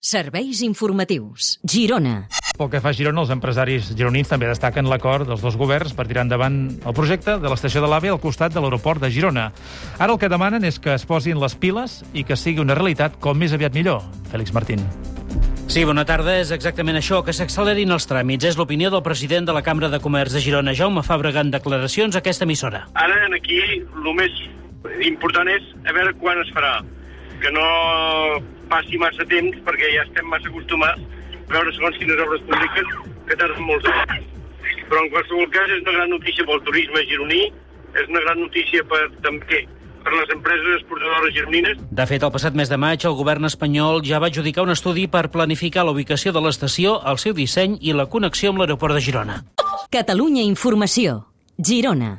Serveis informatius. Girona. Pel que fa a Girona, els empresaris gironins també destaquen l'acord dels dos governs per tirar endavant el projecte de l'estació de l'AVE al costat de l'aeroport de Girona. Ara el que demanen és que es posin les piles i que sigui una realitat com més aviat millor. Fèlix Martín. Sí, bona tarda. És exactament això, que s'accelerin els tràmits. És l'opinió del president de la Cambra de Comerç de Girona, Jaume Fàbrega, en declaracions a aquesta emissora. Ara, aquí, el més important és a veure quan es farà. Que no passi massa temps, perquè ja estem massa acostumats a veure segons quines obres públiques que tarden molts anys. Però en qualsevol cas és una gran notícia pel turisme gironí, és una gran notícia per, també per les empreses exportadores gironines. De fet, el passat mes de maig, el govern espanyol ja va adjudicar un estudi per planificar la ubicació de l'estació, el seu disseny i la connexió amb l'aeroport de Girona. Catalunya Informació. Girona.